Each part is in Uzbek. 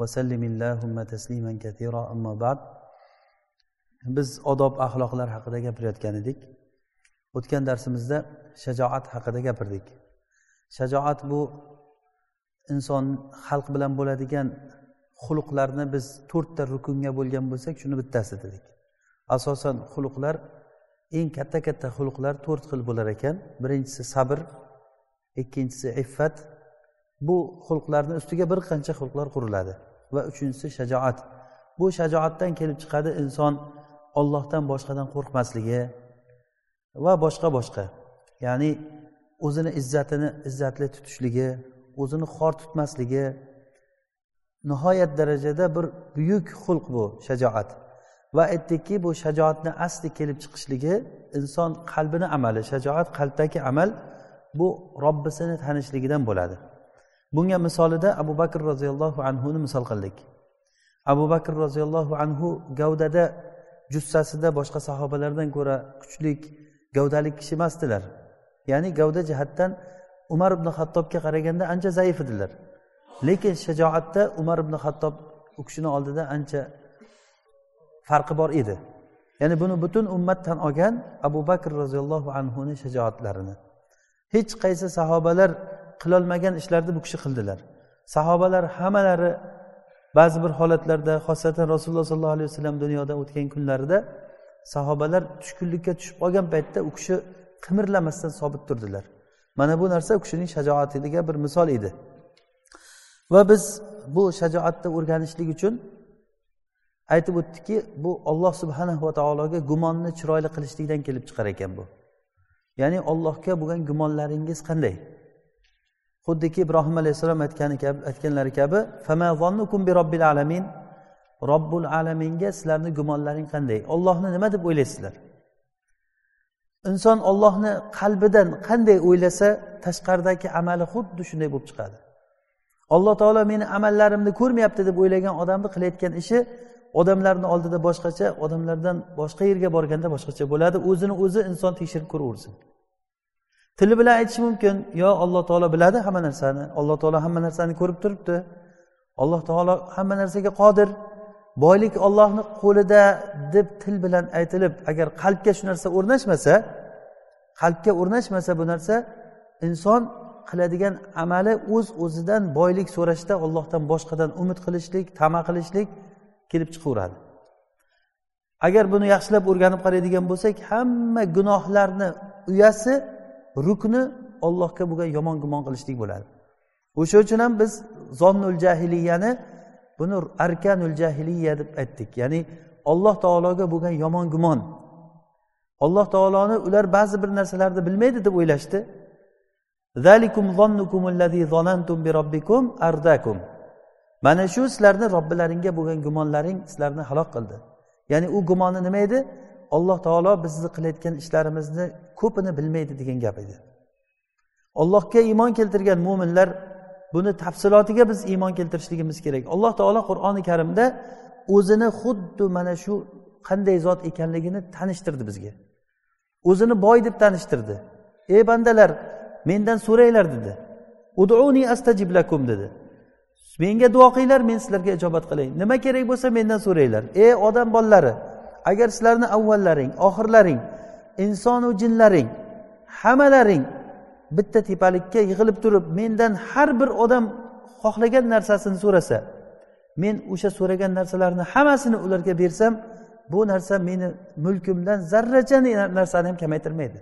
vasallim illahumma tasliman katira ammo ba'd biz odob axloqlar haqida gapirayotgan edik. O'tgan darsimizda shajoat haqida gapirdik. Shajoat bu inson xalq bilan bo'ladigan xulqlarni biz to'rtta rukunga bo'lgan bo'lsak shuni bittasi dedik. Asosan xulqlar eng katta katta xulqlar to'rt xil bo'lar ekan. Birinchisi sabr ikkinchisi iffat bu xulqlarni ustiga bir qancha xulqlar quriladi. Va uchinchisi shajoat. Bu shajoatdan kelib chiqadi inson ollohdan boshqadan qo'rqmasligi va boshqa boshqa. Ya'ni o'zini izzatini izzatli tutishligi o'zini xor tutmasligi nihoyat darajada bir buyuk xulq bu shajoat. Va aytdikki bu shajoatni asli kelib chiqishligi inson qalbini amali shajoat qalbdagi amal bu robbisini tanishligidan bo'ladi. Bunga misolida abu bakr roziyallohu anhuni misol qildik. Abu bakr roziyallohu anhu gavdada jussasida boshqa sahobalardan ko'ra kuchlik gavdali kishi emasdilar. Ya'ni gavda jihatdan umar ibn hattobga qaraganda ancha zaif edilar. Lekin shajoatda umar ibn hattob u kishini oldida ancha farqi bor edi. Ya'ni buni butun ummat tan olgan abu bakr roziyallohu anhuni shajoatlarini. Hech qaysi sahobalar qilolmagan ishlarni bu kishi qildilar. Sahobalar hammalari ba'zi bir holatlarda xosatan rasululloh sollallohu alayhi vasallam dunyodan o'tgan kunlarida sahobalar tushkunlikka tushib qolgan paytda u kishi qimirlamasdan sobit turdilar. Mana bu narsa u kishining shajoatiga bir misol edi. Va biz bu shajoatni o'rganishlik uchun aytib o'tdikki bu olloh subhanahu va taologa gumonni chiroyli qilishlikdan kelib chiqar ekan bu. Ya'ni ollohga bo'lgan gumonlaringiz qanday? Xuddiki ibrohim alayhissalom aytgani kabi aytganlari kabi robbil alamin? Robbul alaminga sizlarni gumonlaring qanday? Ollohni nima deb o'ylaysizlar? Inson ollohni qalbidan qanday o'ylasa tashqaridagi amali xuddi shunday bo'lib chiqadi. Alloh taolo meni amallarimni ko'rmayapti deb o'ylagan odamni qilayotgan ishi odamlarni oldida boshqacha odamlardan boshqa yerga borganda boshqacha bo'ladi. O'zini o'zi inson tekshirib ko'raversin. Tili bilan aytishi mumkin. Yo alloh taolo biladi hamma narsani. Alloh taolo hamma narsani ko'rib turibdi. Alloh taolo hamma narsaga qodir. Boylik ollohni qo'lida deb til bilan aytilib agar qalbga shu narsa o'rnashmasa qalbga o'rnashmasa bu narsa inson qiladigan amali o'z uz o'zidan boylik so'rashda ollohdan boshqadan umid qilishlik tama qilishlik kelib chiqaveradi. Agar buni yaxshilab o'rganib qaraydigan bo'lsak hamma gunohlarni uyasi rukni ollohga bo'lgan yomon gumon qilishlik bo'ladi. O'sha uchun ham biz zonnul jahiliyani buni arkanul jahiliya deb aytdik. Ya'ni olloh taologa bo'lgan yomon gumon alloh taoloni ular ba'zi bir narsalarni bilmaydi deb o'ylashdi. Mana shu sizlarni robbilaringga bo'lgan gumonlaring sizlarni halok qildi. Ya'ni u gumoni nima edi? Alloh taolo bizni qilayotgan ishlarimizni ko'pini bilmaydi degan gap edi. Allohga iymon keltirgan mo'minlar buni tafsilotiga biz iymon keltirishligimiz kerak. Alloh taolo qur'oni karimda o'zini xuddi mana shu qanday zot ekanligini tanishtirdi bizga. O'zini boy deb tanishtirdi. Ey bandalar mendan so'ranglar dedi. Uduni astajib lakum dedi. Menga duo qilinglar men sizlarga ijobat qilay nima kerak bo'lsa mendan so'ranglar. Ey odam bolalari agar sizlarni avvallaring oxirlaring insonu jinlaring hammalaring bitta tepalikka yig'ilib turib mendan har bir odam xohlagan narsasini so'rasa men o'sha so'ragan narsalarni hammasini ularga bersam bu narsa meni mulkimdan zarracha narsani ham kamaytirmaydi.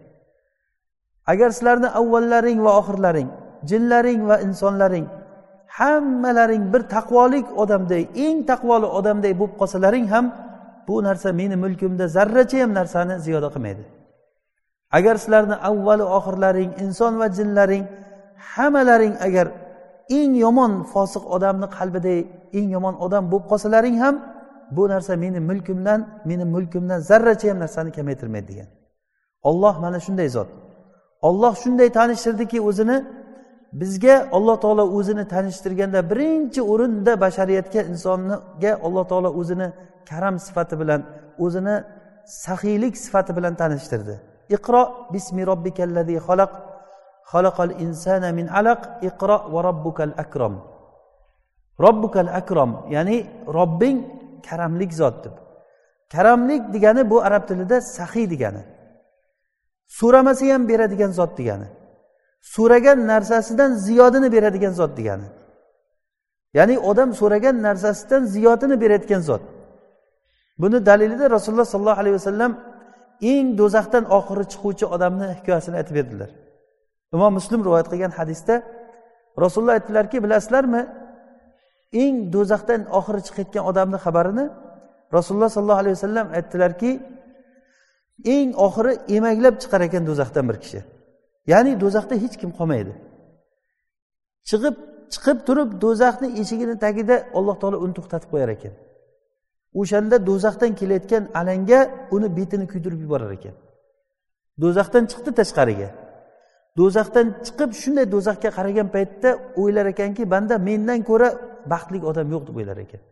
Agar sizlarni avvallaring va oxirlaring jinlaring va insonlaring hammalaring bir taqvolik odamday eng taqvoli odamday bo'lib qolsalaring ham bu narsa meni mulkimda zarracha ham narsani ziyoda qilmaydi. Agar sizlarni avvali oxirlaring inson va jinlaring hammalaring agar eng yomon fosiq odamni qalbida eng yomon odam bo'lib qolsalaring ham bu narsa meni mulkimdan meni mulkimdan zarracha ham narsani kamaytirmaydi degan. Olloh mana shunday zot. Olloh shunday tanishtirdiki o'zini bizga alloh taolo o'zini tanishtirganda birinchi o'rinda bashariyatga insonga alloh taolo o'zini karam sifati bilan o'zini saxiylik sifati bilan tanishtirdi. Iqro bismi robbikallazi xalaq xalaqal insana min alaq iqro va robbukal akrom. Robbukal akrom ya'ni robbing karamlik zot deb karamlik degani bu arab tilida saxiy degani. So'ramasa ham beradigan zot degani. So'ragan narsasidan ziyodini beradigan zot degani. Ya'ni odam so'ragan narsasidan ziyodini berayotgan zot. Buni dalilida rasululloh sollallohu alayhi vasallam eng do'zaxdan oxiri chiquvchi odamni hikoyasini aytib berdilar. Imom muslim rivoyat qilgan hadisda rasululloh aytdilarki bilasizlarmi eng do'zaxdan oxiri chiqayotgan odamni xabarini rasululloh sollallohu alayhi vasallam aytdilarki eng oxiri emaklab chiqar ekan do'zaxdan bir kishi. Ya'ni do'zaxda hech kim qolmaydi. Chiqib chiqib turib do'zaxni eshigini tagida alloh taolo uni to'xtatib qo'yar ekan. O'shanda do'zaxdan kelayotgan alanga uni betini kuydirib yuborar ekan. Do'zaxdan chiqdi tashqariga. Do'zaxdan chiqib shunday do'zaxga qaragan paytda o'ylar ekanki banda mendan ko'ra baxtli odam yo'q deb o'ylar ekan.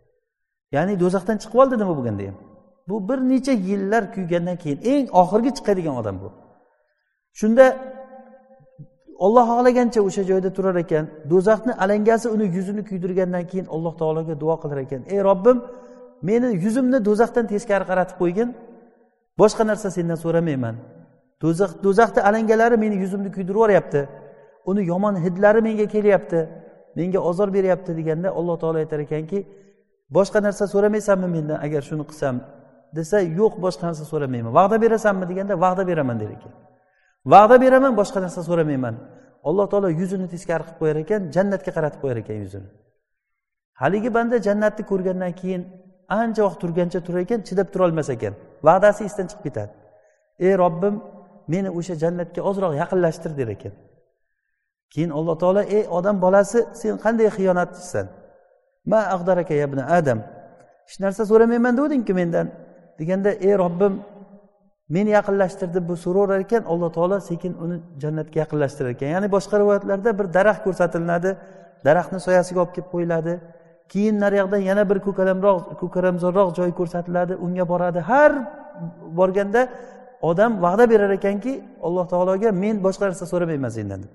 Ya'ni do'zaxdan chiqib oldi nima bo'lganda ham. Bu bir necha yillar kuygandan keyin eng oxirgi chiqadigan odam bu. Shunda olloh xohlagancha o'sha joyda turar ekan do'zaxni alangasi uni yuzini kuydirgandan keyin alloh taologa duo qilar ekan. Ey robbim meni yuzimni do'zaxdan teskari qaratib qo'ygin boshqa narsa sendan so'ramayman. Do'zax do'zaxni alangalari meni yuzimni kuydirib yuboryapti uni yomon hidlari menga kelyapti menga ozor beryapti deganda alloh taolo aytar ekanki boshqa narsa so'ramaysanmi mendan agar shuni qilsam? desa yo'q boshqa narsa so'ramayman. Va'da berasanmi? deganda va'da beraman der ekan. Va'da beraman boshqa narsa so'ramayman. Alloh taolo yuzini teskari qilib qo'yar ekan jannatga qaratib qo'yar ekan yuzini. Haligi banda jannatni ko'rgandan keyin ancha vaqt turgancha turar ekan chidab turolmas ekan. Va'dasi esdan chiqib ketadi. Ey robbim meni o'sha jannatga ozroq yaqinlashtir der ekan. Keyin alloh taolo ey odam bolasi sen qanday xiyonatchisan ma ag'daraka yabna adam. Hech narsa so'ramayman degandingku mendan. Deganda ey robbim meni yaqinlashtir deb bu so'raverar ekan alloh taolo sekin uni jannatga yaqinlashtirar ekan. Ya'ni boshqa rivoyatlarda bir daraxt ko'rsatilinadi daraxtni soyasiga olib kelib qo'yiladi. Keyin naryoqdan yana bir ko'kalamroq ko'karamzorroq joy ko'rsatiladi unga boradi. Har borganda odam va'da berar ekanki alloh taologa men boshqa narsa so'ramayman sendan deb.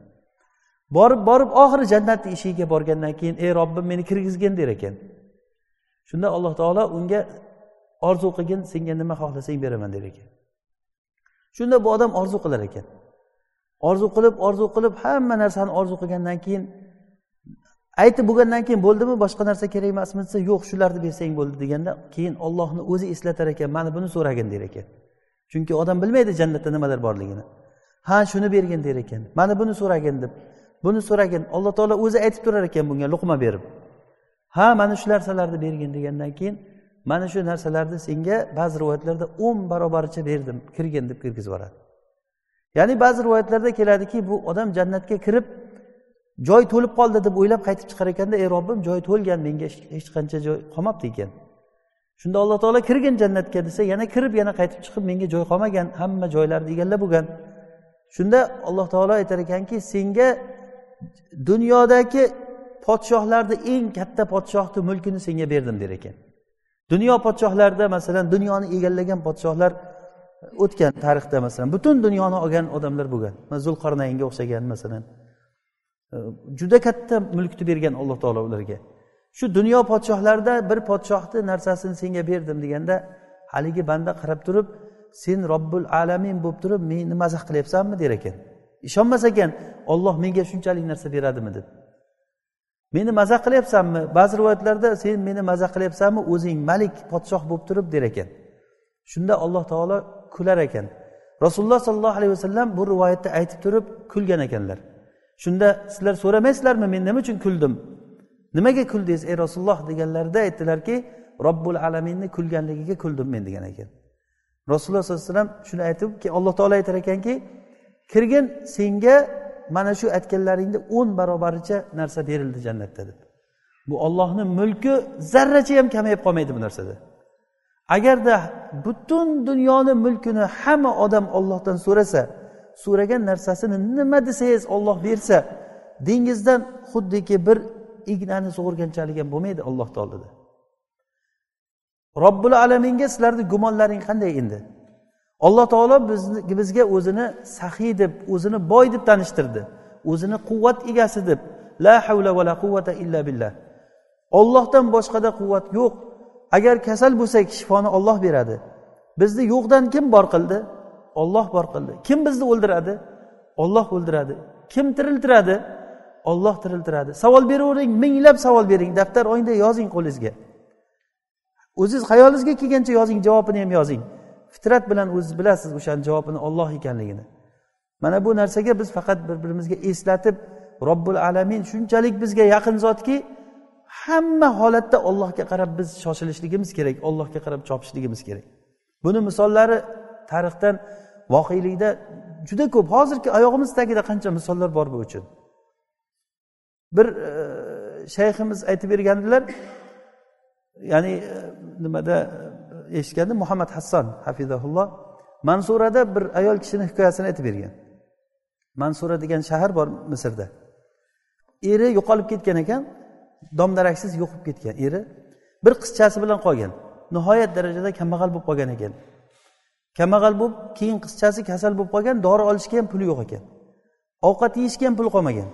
Borib borib oxiri jannatni eshigiga borgandan keyin ey robbim meni kirgizgin der ekan. Shunda alloh taolo unga orzu qilgin senga nima xohlasang beraman der ekan. Shunda bu odam orzu qilar ekan. Orzu qilib orzu qilib hamma narsani orzu qilgandan keyin aytib bo'lgandan keyin bo'ldimi boshqa narsa kerak emasmi desa yo'q shularni bersang bo'ldi deganda keyin ollohni o'zi eslatar ekan mana buni so'ragin der ekan. Chunki odam bilmaydi jannatda nimalar borligini. Ha shuni bergin der ekan mana buni so'ragin deb. Buni so'ragin alloh taolo o'zi aytib turar ekan bunga luqma berib. Ha mana shu narsalarni bergin degandan keyin mana shu narsalarni senga ba'zi rivoyatlarda o'n barobaricha berdim kirgin deb kirgizib yuboradi. Ya'ni ba'zi rivoyatlarda keladiki bu odam jannatga kirib joy to'lib qoldi deb o'ylab qaytib chiqar ekanda ey robbim joy to'lgan menga hech qancha joy qolmabdi ekan. Shunda alloh taolo kirgin jannatga desa yana kirib yana qaytib chiqib menga joy qolmagan hamma joylarni egallab bo'lgan. Shunda alloh taolo aytar ekanki senga dunyodagi podshohlarni eng katta podshohni mulkini senga berdim der ekan. Dunyo podshohlarida masalan dunyoni egallagan podshohlar o'tgan tarixda masalan butun dunyoni olgan odamlar bo'lgan. Zulqarnaynga o'xshagan masalan. Juda katta mulkni bergan alloh taolo ularga. Shu dunyo podshohlarida bir podshohni narsasini senga berdim deganda haligi banda qarab turib sen robbul alamin bo'lib turib meni mazax qilyapsanmi? der ekan. Ishonmas ekan olloh menga shunchalik narsa beradimi? deb. Meni mazax qilyapsanmi? Ba'zi rivoyatlarda sen meni mazax qilyapsanmi? O'zing malik podshoh bo'lib turib der ekan. Shunda alloh taolo kular ekan. Rasululloh sollallohu alayhi vasallam bu rivoyatni aytib turib kulgan ekanlar. Shunda sizlar so'ramaysizlarmi men nima uchun kuldim? Nimaga kuldingiz ey rasululloh deganlarida aytdilarki robbul alaminni kulganligiga kuldim men degan ekan. Rasululloh sollallohu alayhi vasallam shuni aytib alloh taolo aytar ekanki kirgin senga mana shu aytganlaringni o'n barobaricha narsa berildi jannatda deb. Bu ollohni mulki zarracha ham kamayib qolmaydi bu narsada. Agarda butun dunyoni mulkini hamma odam ollohdan so'rasa so'ragan narsasini nima desangiz olloh bersa dengizdan xuddiki bir ignani sug'urganchalik ham bo'lmaydi ollohni oldida robbil alaminga sizlarni gumonlaring qanday endi? Alloh taolo bizni bizga o'zini sahiy deb o'zini boy deb tanishtirdi. O'zini quvvat egasi deb. La havla va la quvvata illa billah. Ollohdan boshqada quvvat yo'q. Agar kasal bo'lsak shifoni olloh beradi. Bizni yo'qdan kim bor qildi? Olloh bor qildi. Kim bizni o'ldiradi? Olloh o'ldiradi. Kim tiriltiradi? Olloh tiriltiradi. Savol beravering minglab savol bering. Daftar oyingda yozing qo'lingizga. O'ziz xayolingizga kelgancha yozing javobini ham yozing. Fitrat bilan o'ziz bilasiz o'shani javobini olloh ekanligini. Mana bu narsaga biz faqat bir birimizga eslatib robbil alamin shunchalik bizga yaqin zotki hamma holatda ollohga qarab biz shoshilishligimiz kerak ollohga qarab chopishligimiz kerak. Buni misollari tarixdan voqelikda juda ko'p. Hozirgi oyog'imiz tagida qancha misollar bor bu uchun. Bir e, shayximiz aytib bergandilar ya'ni e, nimada eshitganda eshitgandim muhammad hasson hafizahulloh mansurada bir ayol kishini hikoyasini aytib bergan. Mansura degan shahar bor misrda. Eri yo'qolib ketgan ekan dom daraksiz ketgan eri. Bir qizchasi bilan qolgan nihoyat darajada kambag'al bo'lib qolgan ekan. Kambag'al bo'lib keyin qizchasi kasal bo'lib qolgan dori olishga ham puli yo'q ekan. Ovqat yeyishga ham pul qolmagan.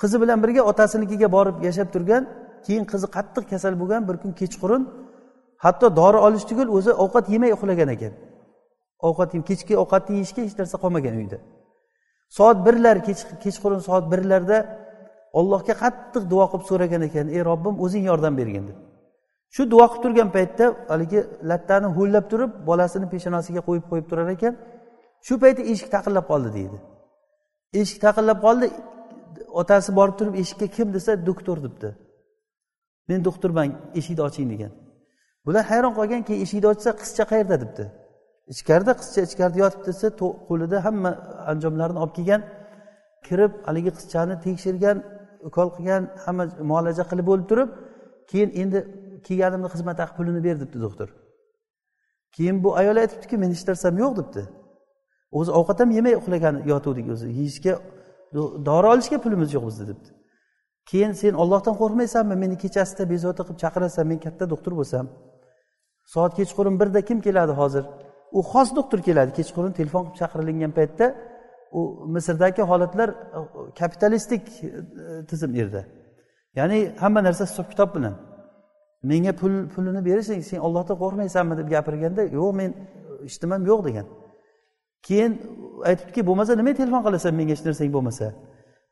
Qizi bilan birga otasinikiga borib yashab turgan keyin qizi qattiq kasal bo'lgan bir kun kechqurun hatto dori olish tugul o'zi ovqat yemay uxlagan ekan. Ovqat kechki ovqatni yeyishga hech narsa qolmagan uyda. Soat birlar kechqurun soat birlarda ollohga qattiq duo qilib so'ragan ekan ey robbim o'zing yordam bergin deb. Shu duo qilib turgan paytda haligi lattani ho'llab turib bolasini peshonasiga qo'yib qo'yib turar ekan. Shu paytda eshik taqillab qoldi deydi. Eshik taqillab qoldi otasi borib turib eshikka kim desa doktor debdi. Men doktorman eshikni oching degan. Bular hayron qolgan keyin eshikni ochsa qizcha qayerda debdi. Ichkarida qizcha ichkarida yotibdi desa qo'lida hamma anjomlarini olib kelgan kirib haligi qizchani tekshirgan ukol qilgan hamma muolaja qilib bo'lib turib keyin endi kelganimni xizmat haqi pulini ber debdi doktor. Keyin bu ayol aytibdiki men hech narsam yo'q debdi. O'zi ovqat ham yemay uxlagan yotuvdik o'zi. Yeyishga dori olishga pulimiz yo'q bizda debdi. Keyin sen ollohdan qo'rqmaysanmi? Meni kechasida bezovta qilib chaqirasan men katta doktor bo'lsam. Soat kechqurun birda kim keladi hozir? U xos doktor keladi. Kechqurun telefon qilib chaqirilgan paytda u misrdagi holatlar kapitalistik e, tizim u yerda ya'ni hamma narsa hisob kitob bilan. Menga pul pulini berishing sen ollohdan qo'rqmaysanmi deb gapirganda yo'q men ishtimam yo'q degan. Keyin aytibdiki bo'lmasa nimaga telefon qilasan menga hech narsang bo'lmasa?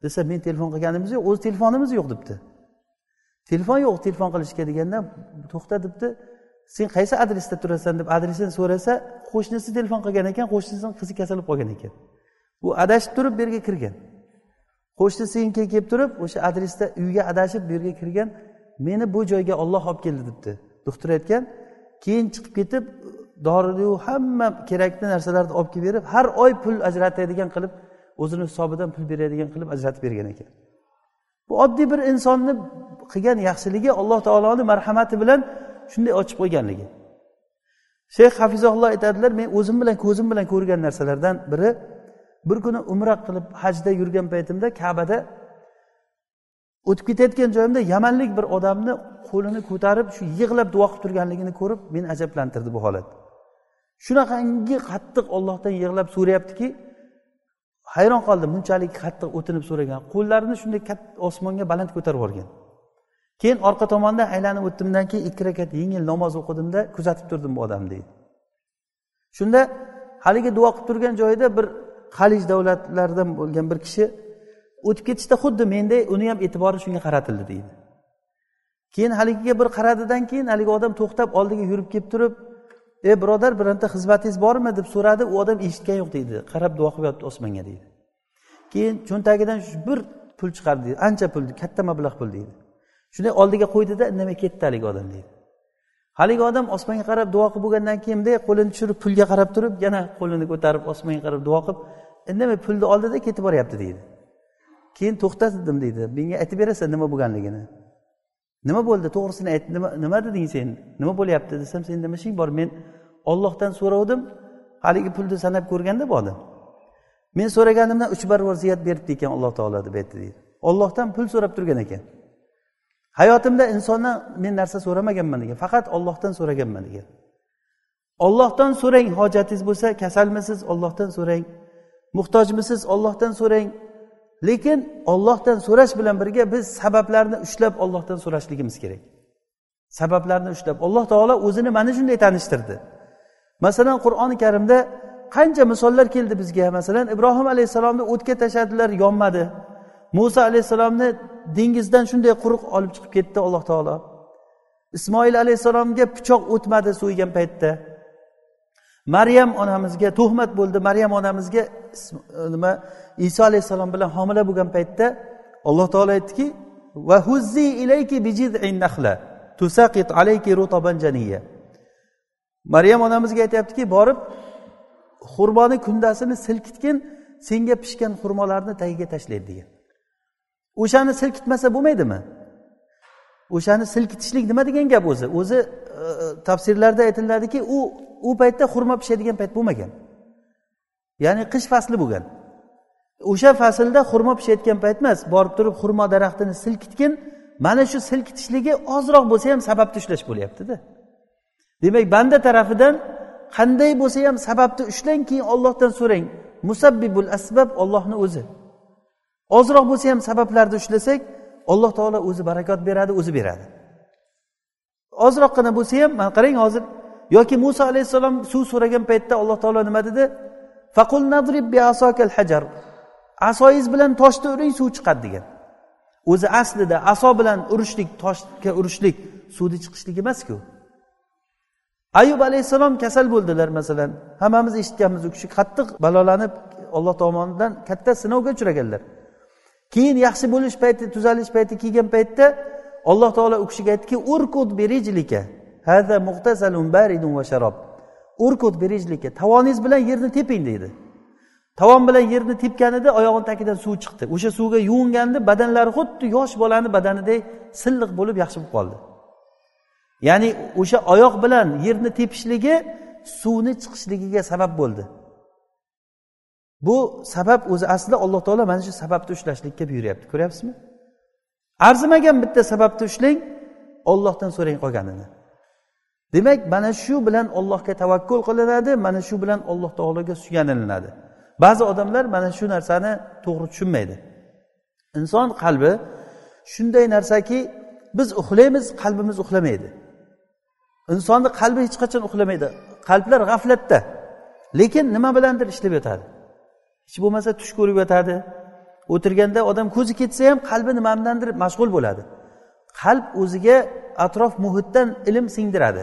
Desa men telefon qilganimiz yo'q o'zi telefonimiz yo'q debdi. Telefon yo'q telefon qilishga deganda to'xta debdi. Sen qaysi adresda turasan deb adresini so'rasa qo'shnisi telefon qilgan ekan qo'shnisini qizi kasal bo'lib qolgan ekan. U adashib turib bu yerga kirgan. Qo'shnisi keyin kelib turib o'sha adresda uyga adashib bu yerga kirgan meni bu joyga olloh olib keldi debdi. Doktor aytgan keyin chiqib ketib doriyu hamma kerakli narsalarni olib kelib berib har oy pul ajratadigan qilib o'zini hisobidan pul beradigan qilib ajratib bergan ekan. Bu oddiy bir insonni qilgan yaxshiligi alloh taoloni marhamati bilan shunday ochib qo'yganligi. Shayx hafizaulloh aytadilar men o'zim bilan ko'zim bilan ko'rgan narsalardan biri bir kuni umra qilib hajda yurgan paytimda kabada o'tib ketayotgan joyimda yamanlik bir odamni qo'lini ko'tarib shu yig'lab duo qilib turganligini ko'rib meni ajablantirdi bu holat. Shunaqangi qattiq ollohdan yig'lab so'rayaptiki hayron qoldim. Bunchalik qattiq o'tinib so'ragan. Qo'llarini shunday katta osmonga baland ko'tarib yuborgan. Keyin orqa tomondan aylanib o'tdimdan keyin ikki rakat yengil namoz o'qidimda kuzatib turdim bu odamni deydi. Shunda haligi duo qilib turgan joyida bir halij davlatlaridan bo'lgan bir kishi o'tib ketishda xuddi menday uni ham e'tibori shunga qaratildi deydi. Keyin haligiga bir qaradidan keyin haligi odam to'xtab oldiga yurib kelib turib ey birodar bironta xizmatingiz bormi? deb so'radi. U odam eshitgan yo'q deydi. Qarab duo qilib yotibdi osmonga deydi. Keyin cho'ntagidan bir pul chiqardi deydi. Ancha pul katta mablag' pul deydi. Shunday oldiga qo'ydida indamay ketdi haligi odam deydi. Haligi odam osmonga qarab duo qilib bo'lgandan keyin bunday qo'lini tushirib pulga qarab turib yana qo'lini ko'tarib osmonga qarab duo qilib indamay pulni oldida ketib boryapti deydi. Keyin to'xtatdim deydi. Menga aytib berasan nima bo'lganligini. Nima bo'ldi? To'g'risini ayt. Nima nima deding sen? Nima bo'lyapti desam sen nima ishing bor? Men ollohdan so'ravdim. Haligi pulni sanab ko'rganda bu odam. Men so'raganimdan uch barobar ziyat beribdi ekan alloh taolo deb aytdi deydi. Ollohdan pul so'rab turgan ekan. Hayotimda insondan men narsa so'ramaganman degan faqat ollohdan so'raganman degan. Ollohdan so'rang hojatingiz bo'lsa kasalmisiz ollohdan so'rang. Muhtojmisiz ollohdan so'rang. Lekin ollohdan so'rash bilan birga biz sabablarni ushlab ollohdan so'rashligimiz kerak. Sabablarni ushlab. Alloh taolo o'zini mana shunday tanishtirdi. Masalan qur'oni karimda qancha misollar keldi bizga? Masalan ibrohim alayhissalomni o'tga tashladilar yonmadi. Muso alayhissalomni dengizdan shunday quruq olib chiqib ketdi alloh taolo. Ismoil alayhissalomga pichoq o'tmadi so'ygan paytda. Maryam onamizga tuhmat bo'ldi. Maryam onamizga e, nima iso alayhissalom bilan homila bo'lgan paytda alloh taolo aytdiki va huzzi ilayki nakhla tusaqit alayki rutaban janiya. Maryam onamizga aytyaptiki borib xurmoni kundasini silkitgin senga pishgan xurmolarni tagiga tashlaydi degan. O'shani silkitmasa bo'lmaydimi? O'shani silkitishlik nima degan gap o'zi? O'zi e, tafsirlarda aytiladiki u u paytda xurmo pishadigan payt bo'lmagan. Ya'ni qish fasli bo'lgan. O'sha faslda xurmo pishayotgan payt emas borib turib xurmo daraxtini silkitgin mana shu silkitishligi ozroq bo'lsa ham sababni ushlash bo'lyaptida. Demak banda tarafidan qanday bo'lsa ham sababni ushlang keyin ollohdan so'rang. Musabbibul asbab ollohni o'zi. Ozroq bo'lsa ham sabablarni ushlasak alloh taolo o'zi barakot beradi o'zi beradi. Ozroqgina bo'lsa ham mana qarang hozir yoki muso alayhissalom suv so'ragan paytda alloh taolo nima dedi? Faqul nadrib bi hajar. Asoyingiz bilan toshni uring suv chiqadi degan. O'zi aslida aso bilan urishlik toshga urishlik suvni chiqishlik emasku. Ayub alayhissalom kasal bo'ldilar masalan. Hammamiz eshitganmiz u kishi qattiq balolanib olloh tomonidan katta sinovga uchraganlar. Keyin yaxshi bo'lish payti tuzalish payti kelgan paytda alloh taolo u kishiga aytdiki urkud berijlika hada muhtasalun baridun va sharob. Urkud berijlika tovoningiz bilan yerni teping deydi. Tovon bilan yerni tepganida oyog'ini tagidan suv chiqdi. O'sha suvga yuvinganda badanlari xuddi yosh bolani badanidek silliq bo'lib yaxshi bo'lib qoldi. Ya'ni o'sha oyoq bilan yerni tepishligi suvni chiqishligiga sabab bo'ldi. Bu sabab o'zi aslida alloh taolo mana shu sababni ushlashlikka buyuryapti. Ko'ryapsizmi? Arzimagan bitta sababni ushlang ollohdan so'rang qolganini. Demak mana shu bilan ollohga tavakkul qilinadi mana shu bilan alloh taologa suyanilinadi ba'zi odamlar mana shu narsani to'g'ri tushunmaydi. Inson qalbi shunday narsaki biz uxlaymiz qalbimiz uxlamaydi. Insonni qalbi hech qachon uxlamaydi. Qalblar g'aflatda. Lekin nima bilandir ishlab yotadi? Hech bo'lmasa tush ko'rib yotadi. O'tirganda odam ko'zi ketsa ham qalbi nimadandir mashg'ul bo'ladi. Qalb o'ziga atrof muhitdan ilm singdiradi.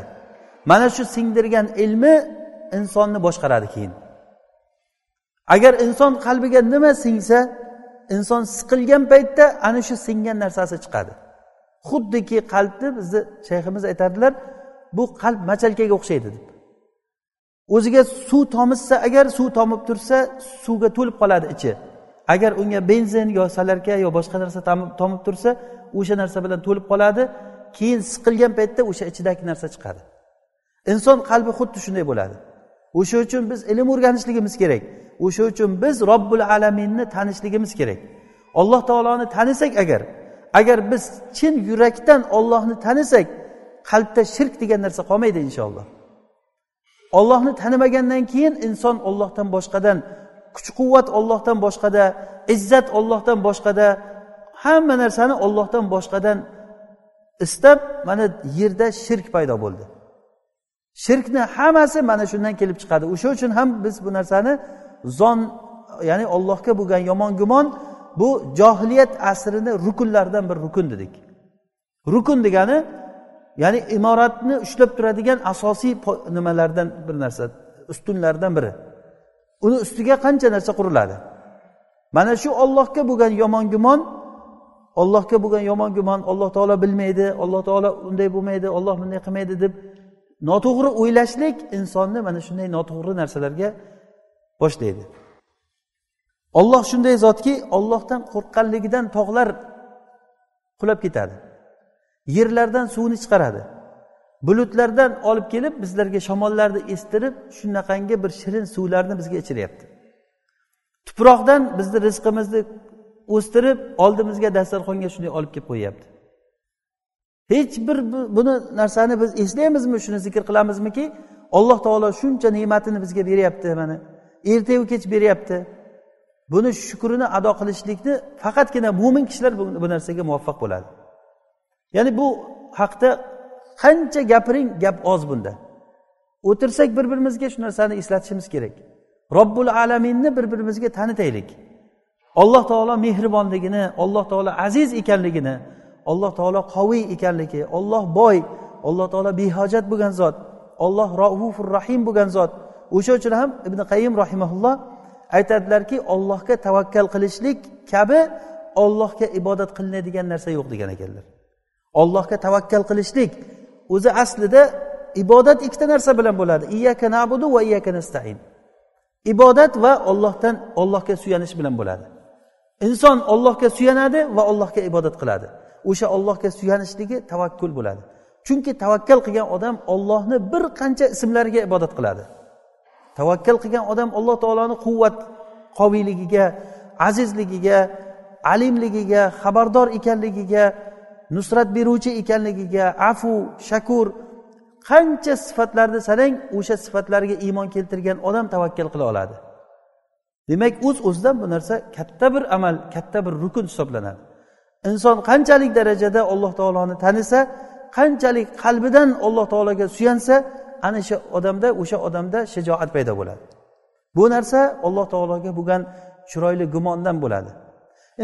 Mana shu singdirgan ilmi insonni boshqaradi keyin. Agar inson qalbiga nima singsa inson siqilgan paytda ana shu singgan narsasi chiqadi. Xuddiki qalbni bizni shayximiz aytadilar bu qalb machalkaga o'xshaydi deb. O'ziga suv tomizsa agar suv tomib tursa suvga to'lib qoladi ichi. Agar unga benzin yo salarka yo boshqa narsa tomib tursa o'sha narsa bilan to'lib qoladi keyin siqilgan paytda o'sha ichidagi narsa chiqadi. Inson qalbi xuddi shunday bo'ladi. O'sha uchun biz ilm o'rganishligimiz kerak. O'sha uchun biz robbul alaminni tanishligimiz kerak. Alloh taoloni tanisak agar agar biz chin yurakdan ollohni tanisak qalbda shirk degan narsa qolmaydi inshaalloh. Ollohni tanimagandan keyin inson ollohdan boshqadan kuch quvvat ollohdan boshqada izzat ollohdan boshqada hamma narsani ollohdan boshqadan istab mana yerda shirk paydo bo'ldi. Shirkni hammasi mana shundan kelib chiqadi. O'sha uchun ham biz bu narsani zon ya'ni ollohga bo'lgan yomon gumon bu johiliyat asrini rukunlaridan bir rukun dedik. Rukun degani ya'ni imoratni ushlab turadigan asosiy nimalardan bir narsa ustunlardan biri. Uni ustiga qancha narsa quriladi? Mana shu ollohga bo'lgan yomon gumon ollohga bo'lgan yomon gumon alloh taolo bilmaydi alloh taolo unday bo'lmaydi olloh bunday qilmaydi deb noto'g'ri o'ylashlik insonni mana shunday noto'g'ri narsalarga boshlaydi. Olloh shunday zotki ollohdan qo'rqqanligidan tog'lar qulab ketadi. Yerlardan suvni chiqaradi. Bulutlardan olib kelib bizlarga shamollarni estirib shunaqangi bir shirin suvlarni bizga ichiryapti. Tuproqdan bizni rizqimizni o'stirib oldimizga dasturxonga shunday olib kelib qo'yyapti. Hech bir buni narsani biz eslaymizmi shuni zikr qilamizmiki alloh taolo shuncha ne'matini bizga beryapti mana ertayu kech beryapti. Buni shukrini ado qilishlikni faqatgina mo'min kishilar bu narsaga muvaffaq bo'ladi. Ya'ni bu haqda qancha gapiring gap oz bunda. O'tirsak bir birimizga shu narsani eslatishimiz kerak. Robbul alaminni bir birimizga tanitaylik. Alloh taolo mehribonligini alloh taolo aziz ekanligini alloh taolo qoviy ekanligi olloh boy alloh taolo behojat bo'lgan zot olloh raufur rahim bo'lgan zot. O'sha uchun ham ibn qayim rahimaulloh aytadilarki ollohga tavakkal qilishlik kabi ollohga ibodat qilinadigan narsa yo'q degan ekanlar. Ollohga tavakkal qilishlik o'zi aslida ibodat ikkita narsa bilan bo'ladi. Iyyaka nabudu va iyyaka nastain. Ibodat va ollohdan ollohga suyanish bilan bo'ladi. Inson ollohga suyanadi va ollohga ibodat qiladi. O'sha ollohga suyanishligi tavakkul bo'ladi. Chunki tavakkal qilgan odam ollohni bir qancha ismlariga ibodat qiladi. Tavakkal qilgan odam alloh taoloni quvvat qoviyligiga azizligiga alimligiga xabardor ekanligiga nusrat beruvchi ekanligiga afu shakur qancha sifatlarni sanang o'sha sifatlarga iymon keltirgan odam tavakkal qila oladi. Demak o'z uz o'zidan bu narsa katta bir amal katta bir rukun hisoblanadi. Inson qanchalik darajada alloh taoloni tanisa qanchalik qalbidan alloh taologa suyansa ana shu odamda o'sha odamda shijoat paydo bo'ladi. Bu narsa alloh taologa bo'lgan chiroyli gumondan bo'ladi.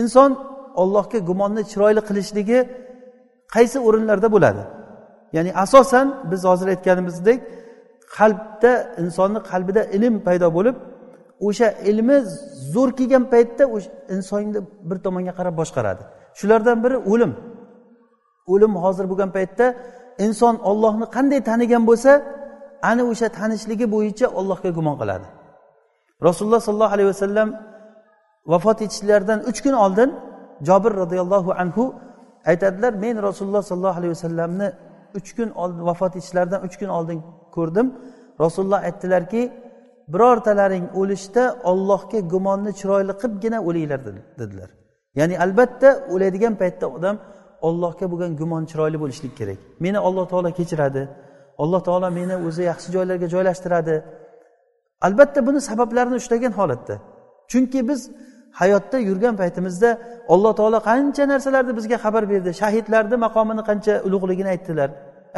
Inson ollohga gumonni chiroyli qilishligi qaysi o'rinlarda bo'ladi? Ya'ni asosan biz hozir aytganimizdek qalbda insonni qalbida ilm paydo bo'lib o'sha ilmi zo'r kelgan paytda o'sha insonni bir tomonga qarab boshqaradi. Shulardan biri o'lim. O'lim hozir bo'lgan paytda inson ollohni qanday tanigan bo'lsa ana o'sha tanishligi bo'yicha ollohga gumon qiladi. Rasululloh sollallohu alayhi vasallam vafot etishlaridan uch kun oldin jobir roziyallohu anhu aytadilar men rasululloh sollallohu alayhi vasallamni uch kun oldin vafot etishlaridan uch kun oldin ko'rdim. Rasululloh aytdilarki birortalaring o'lishda ollohga gumonni chiroyli qilibgina o'linglar dedilar. Ya'ni albatta o'ladigan paytda odam ollohga bo'lgan gumon chiroyli bo'lishlik kerak. Meni alloh taolo kechiradi. Alloh taolo meni o'zi yaxshi joylarga joylashtiradi. Albatta buni sabablarini ushlagan holatda. Chunki biz hayotda yurgan paytimizda alloh taolo qancha narsalarni bizga xabar berdi shahidlarni maqomini qancha ulug'ligini aytdilar.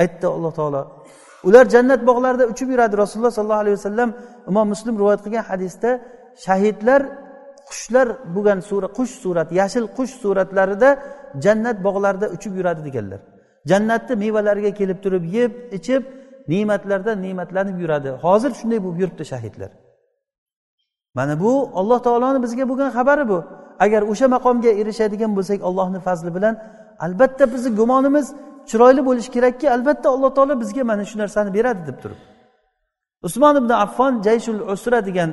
Aytdi alloh taolo. Ular jannat bog'larida uchib yuradi. Rasululloh sollallohu alayhi vasallam imom muslim rivoyat qilgan hadisda shahidlar qushlar bo'lgan sura qush surati yashil qush suratlarida jannat bog'larida uchib yuradi deganlar. Jannatni mevalariga kelib turib yeb ichib ne'matlardan ne'matlanib yuradi. Hozir shunday bo'lib yuribdi shahidlar. Mana bu alloh taoloni bizga bo'lgan xabari bu. Agar o'sha maqomga erishadigan bo'lsak allohni fazli bilan albatta bizni gumonimiz chiroyli bo'lishi kerakki albatta alloh taolo bizga mana shu narsani beradi deb turib. Usmon ibn affon jayshul usra degan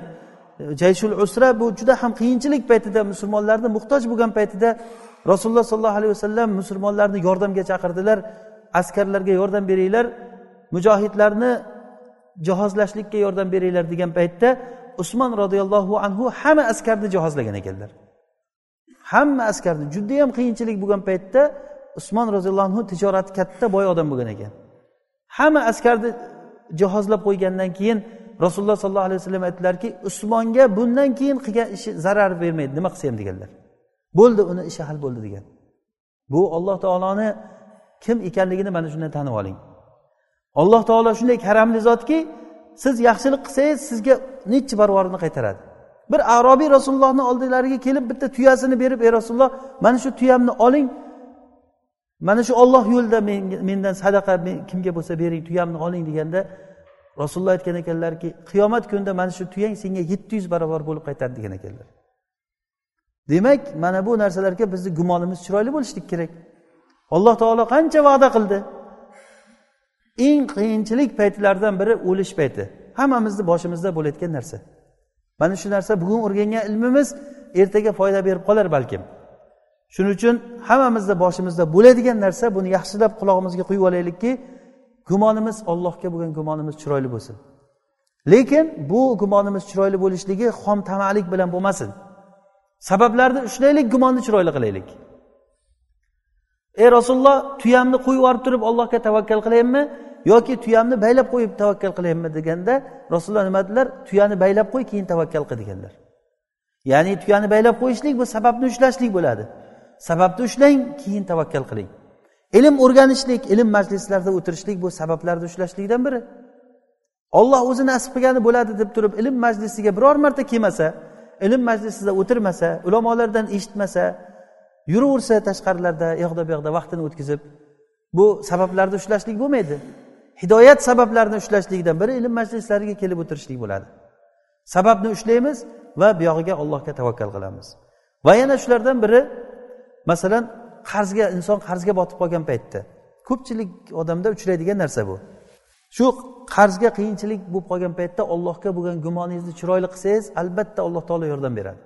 e, jayshul usra bu juda ham qiyinchilik paytida musulmonlarni muhtoj bo'lgan paytida rasululloh sollallohu alayhi vasallam musulmonlarni yordamga chaqirdilar askarlarga yordam beringlar mujohidlarni jihozlashlikka yordam beringlar degan paytda usmon roziyallohu anhu hamma askarni jihozlagan ekanlar. Hamma askarni judayam qiyinchilik bo'lgan paytda usmon roziyallohu anhu tijorati katta boy odam bo'lgan ekan. Hamma askarni jihozlab qo'ygandan keyin rasululloh sollallohu alayhi vasallam aytdilarki usmonga bundan keyin qilgan ishi zarar bermaydi nima qilsa ham deganlar. Bo'ldi uni ishi hal bo'ldi degan. Bu alloh taoloni kim ekanligini mana shundan tanib oling. Alloh taolo shunday karamli zotki siz yaxshilik qilsangiz sizga nechi barvorini qaytaradi? Bir arobiy rasulullohni oldilariga kelib bitta tuyasini berib ey rasululloh mana shu tuyamni oling. Mana shu olloh yo'lida mendan sadaqa kimga bo'lsa bering tuyamni oling deganda rasululloh aytgan ekanlarki qiyomat kunida mana shu tuyang senga yetti yuz barobar bo'lib qaytadi degan ekanlar. Demak mana bu narsalarga bizni gumonimiz chiroyli bo'lishlik kerak. Alloh taolo qancha va'da qildi? Eng qiyinchilik paytlaridan biri o'lish payti. Hammamizni boshimizda bo'layotgan narsa. Mana shu narsa bugun o'rgangan ilmimiz ertaga foyda berib qolar balkim. Shuning uchun hammamizni boshimizda bo'ladigan narsa buni yaxshilab qulog'imizga quyib olaylikki gumonimiz ollohga bo'lgan gumonimiz chiroyli bo'lsin. Lekin bu gumonimiz chiroyli bo'lishligi xom tamalik bilan bo'lmasin. Sabablarni ushlaylik gumonni chiroyli qilaylik. Ey rasululloh tuyamni qo'yib yuborib turib allohga tavakkal qilayinmi? Yoki tuyamni baylab qo'yib tavakkal qilayinmi deganda rasululloh nima dedilar? Tuyani baylab qo'y keyin tavakkal qil deganlar. Ya'ni tuyani baylab qo'yishlik bu sababni ushlashlik bo'ladi. Sababni ushlang keyin tavakkal qiling. Ilm o'rganishlik ilm majlislarida o'tirishlik bu sabablarni ushlashlikdan biri. Olloh o'zi nasib qilgani bo'ladi deb turib ilm majlisiga biror marta kelmasa ilm majlisida o'tirmasa ulamolardan eshitmasa yuraversa tashqarilarda u yoqda bu yoqda vaqtini o'tkazib bu sabablarni ushlashlik bo'lmaydi. Hidoyat sabablarini ushlashlikdan biri ilm majlislariga kelib o'tirishlik bo'ladi. Sababni ushlaymiz va buyog'iga allohga tavakkal qilamiz. Va yana shulardan biri masalan qarzga inson qarzga botib qolgan paytda ko'pchilik odamda uchraydigan narsa bu. Shu qarzga qiyinchilik bo'lib qolgan paytda ollohga bo'lgan gumoningizni chiroyli qilsangiz albatta alloh taolo yordam beradi.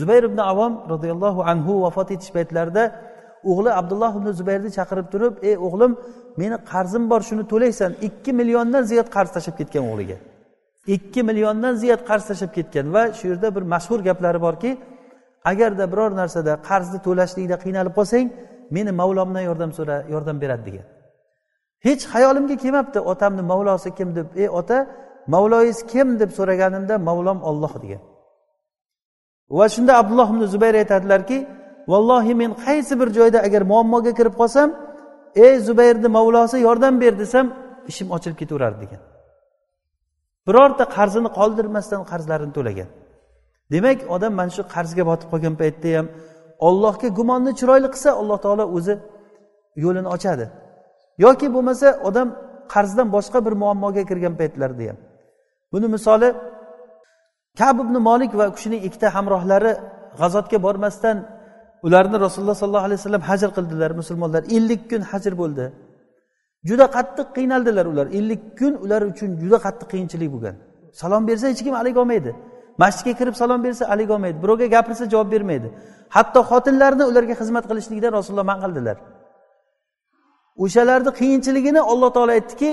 Zubayr ibn avom roziyallohu anhu vafot etish paytlarida o'g'li abdulloh ibn zubayrni chaqirib turib ey o'g'lim meni qarzim bor shuni to'laysan. Ikki milliondan ziyod qarz tashlab ketgan o'g'liga. Ikki milliondan ziyod qarz tashlab ketgan va shu yerda bir mashhur gaplari borki agarda biror narsada qarzni to'lashlikda qiynalib qolsang meni mavlomdan yordam so'ra yordam beradi degan. Hech xayolimga kelmabdi otamni mavlosi kim deb? Ey ota mavloyingiz kim deb so'raganimda mavlom olloh degan. Va shunda abdulloh ibn zubayr aytadilarki vallohi men qaysi bir joyda agar muammoga kirib qolsam ey zubayrni mavlosi yordam ber desam ishim ochilib ketaverardi degan. Birorta qarzini qoldirmasdan qarzlarini to'lagan. Demak odam mana shu qarzga botib qolgan paytda ham ollohga gumonni chiroyli qilsa alloh taolo o'zi yo'lini ochadi. Yoki bo'lmasa odam qarzdan boshqa bir muammoga kirgan paytlarida ham. Buni misoli kab ibn molik va u kishining ikkita hamrohlari g'azotga bormasdan ularni rasululloh sollallohu alayhi vasallam hajr qildilar musulmonlar. Ellik kun hajr bo'ldi. Juda qattiq qiynaldilar ular. Ellik kun ular uchun juda qattiq qiyinchilik bo'lgan. Salom bersa hech kim alik olmaydi. Masjidga kirib salom bersa alik olmaydi. Birovga gapirsa javob bermaydi. Hatto xotinlarni ularga xizmat qilishlikdan rasululloh man qildilar. O'shalarni qiyinchiligini alloh taolo aytdiki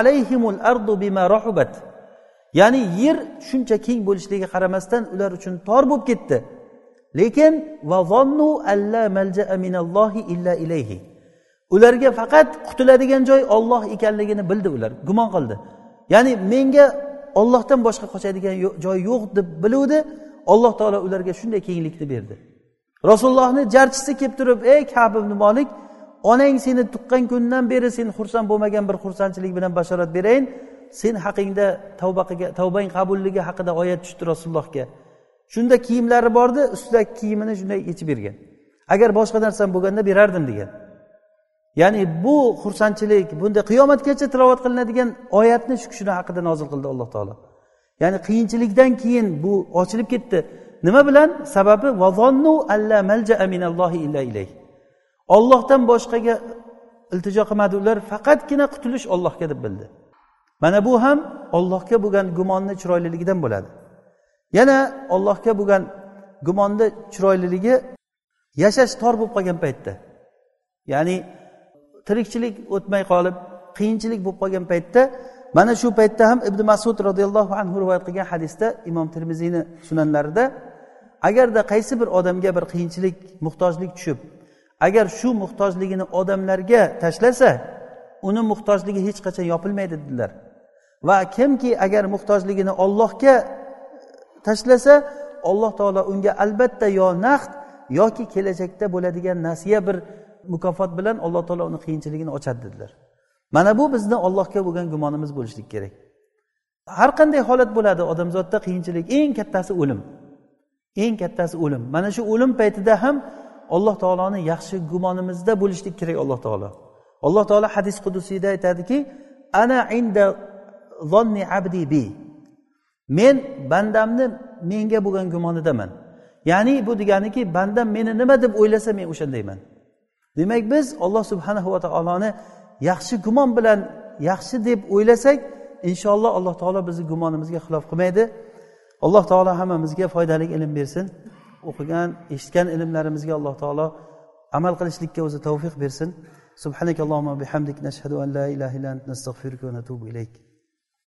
alayhimul ardu bima rahubat. Ya'ni yer shuncha keng bo'lishligiga qaramasdan ular uchun tor bo'lib ketdi. Lekin illa ilayhi. Ularga faqat qutuladigan joy olloh ekanligini bildi ular gumon qildi. Ya'ni menga ollohdan boshqa qochadigan joy yo'q deb biluvdi alloh taolo ularga shunday kenglikni berdi. Rasulullohni jarchisi kelib turib ey kab ibn molik onang seni tuqqan kundan beri sen xursand bo'lmagan bir xursandchilik bilan bashorat berayin. Sen haqingda tavba qilgan tavbang qabulligi haqida oyat tushdi rasulullohga. Shunda kiyimlari bordi ustidagi kiyimini shunday yechib bergan. Agar boshqa narsam bo'lganda berardim degan. Ya'ni bu xursandchilik bunday qiyomatgacha tilovat qilinadigan oyatni shu kishini haqida nozil qildi alloh taolo. Ya'ni qiyinchilikdan keyin bu ochilib ketdi. Nima bilan? Sababi ollohdan boshqaga iltijo qilmadi ular faqatgina qutulish ollohga deb bildi. Mana bu ham ollohga bo'lgan gumonni chiroyliligidan bo'ladi. Yana ollohga bo'lgan gumonni chiroyliligi yashash tor bo'lib qolgan paytda. Ya'ni tirikchilik o'tmay qolib qiyinchilik bo'lib qolgan paytda mana shu paytda ham ibn masud roziyallohu anhu rivoyat qilgan hadisda imom termiziyni sunanlarida agarda qaysi bir odamga bir qiyinchilik muhtojlik tushib agar shu muhtojligini odamlarga tashlasa uni muhtojligi hech qachon yopilmaydi dedilar. Va kimki agar muhtojligini ollohga tashlasa alloh taolo unga albatta yo naqd yoki kelajakda bo'ladigan nasiya bir mukofot bilan alloh taolo uni qiyinchiligini ochadi dedilar. Mana bu bizni ollohga bo'lgan gumonimiz bo'lishlik kerak. Har qanday holat bo'ladi odamzodda qiyinchilik eng kattasi o'lim. Eng kattasi o'lim. Mana shu o'lim paytida ham alloh taoloni yaxshi gumonimizda bo'lishlik kerak alloh taolo. Alloh taolo hadis qudusiyda aytadiki ana inda zonni abdi bi. Men bandamni menga bo'lgan gumonidaman ya'ni bu deganiki bandam meni nima deb o'ylasa men o'shandayman. Demak biz olloh subhanahu va taoloni yaxshi gumon bilan yaxshi deb o'ylasak inshaalloh alloh taolo bizni gumonimizga xilof qilmaydi. Alloh taolo hammamizga foydali ilm bersin. O'qigan eshitgan ilmlarimizga alloh taolo amal qilishlikka o'zi tavfiq bersin. Subhanak allohumma bihamdik. Nashhadu an la ilaha illa ant. Nastag'firuka va natubu ilayk.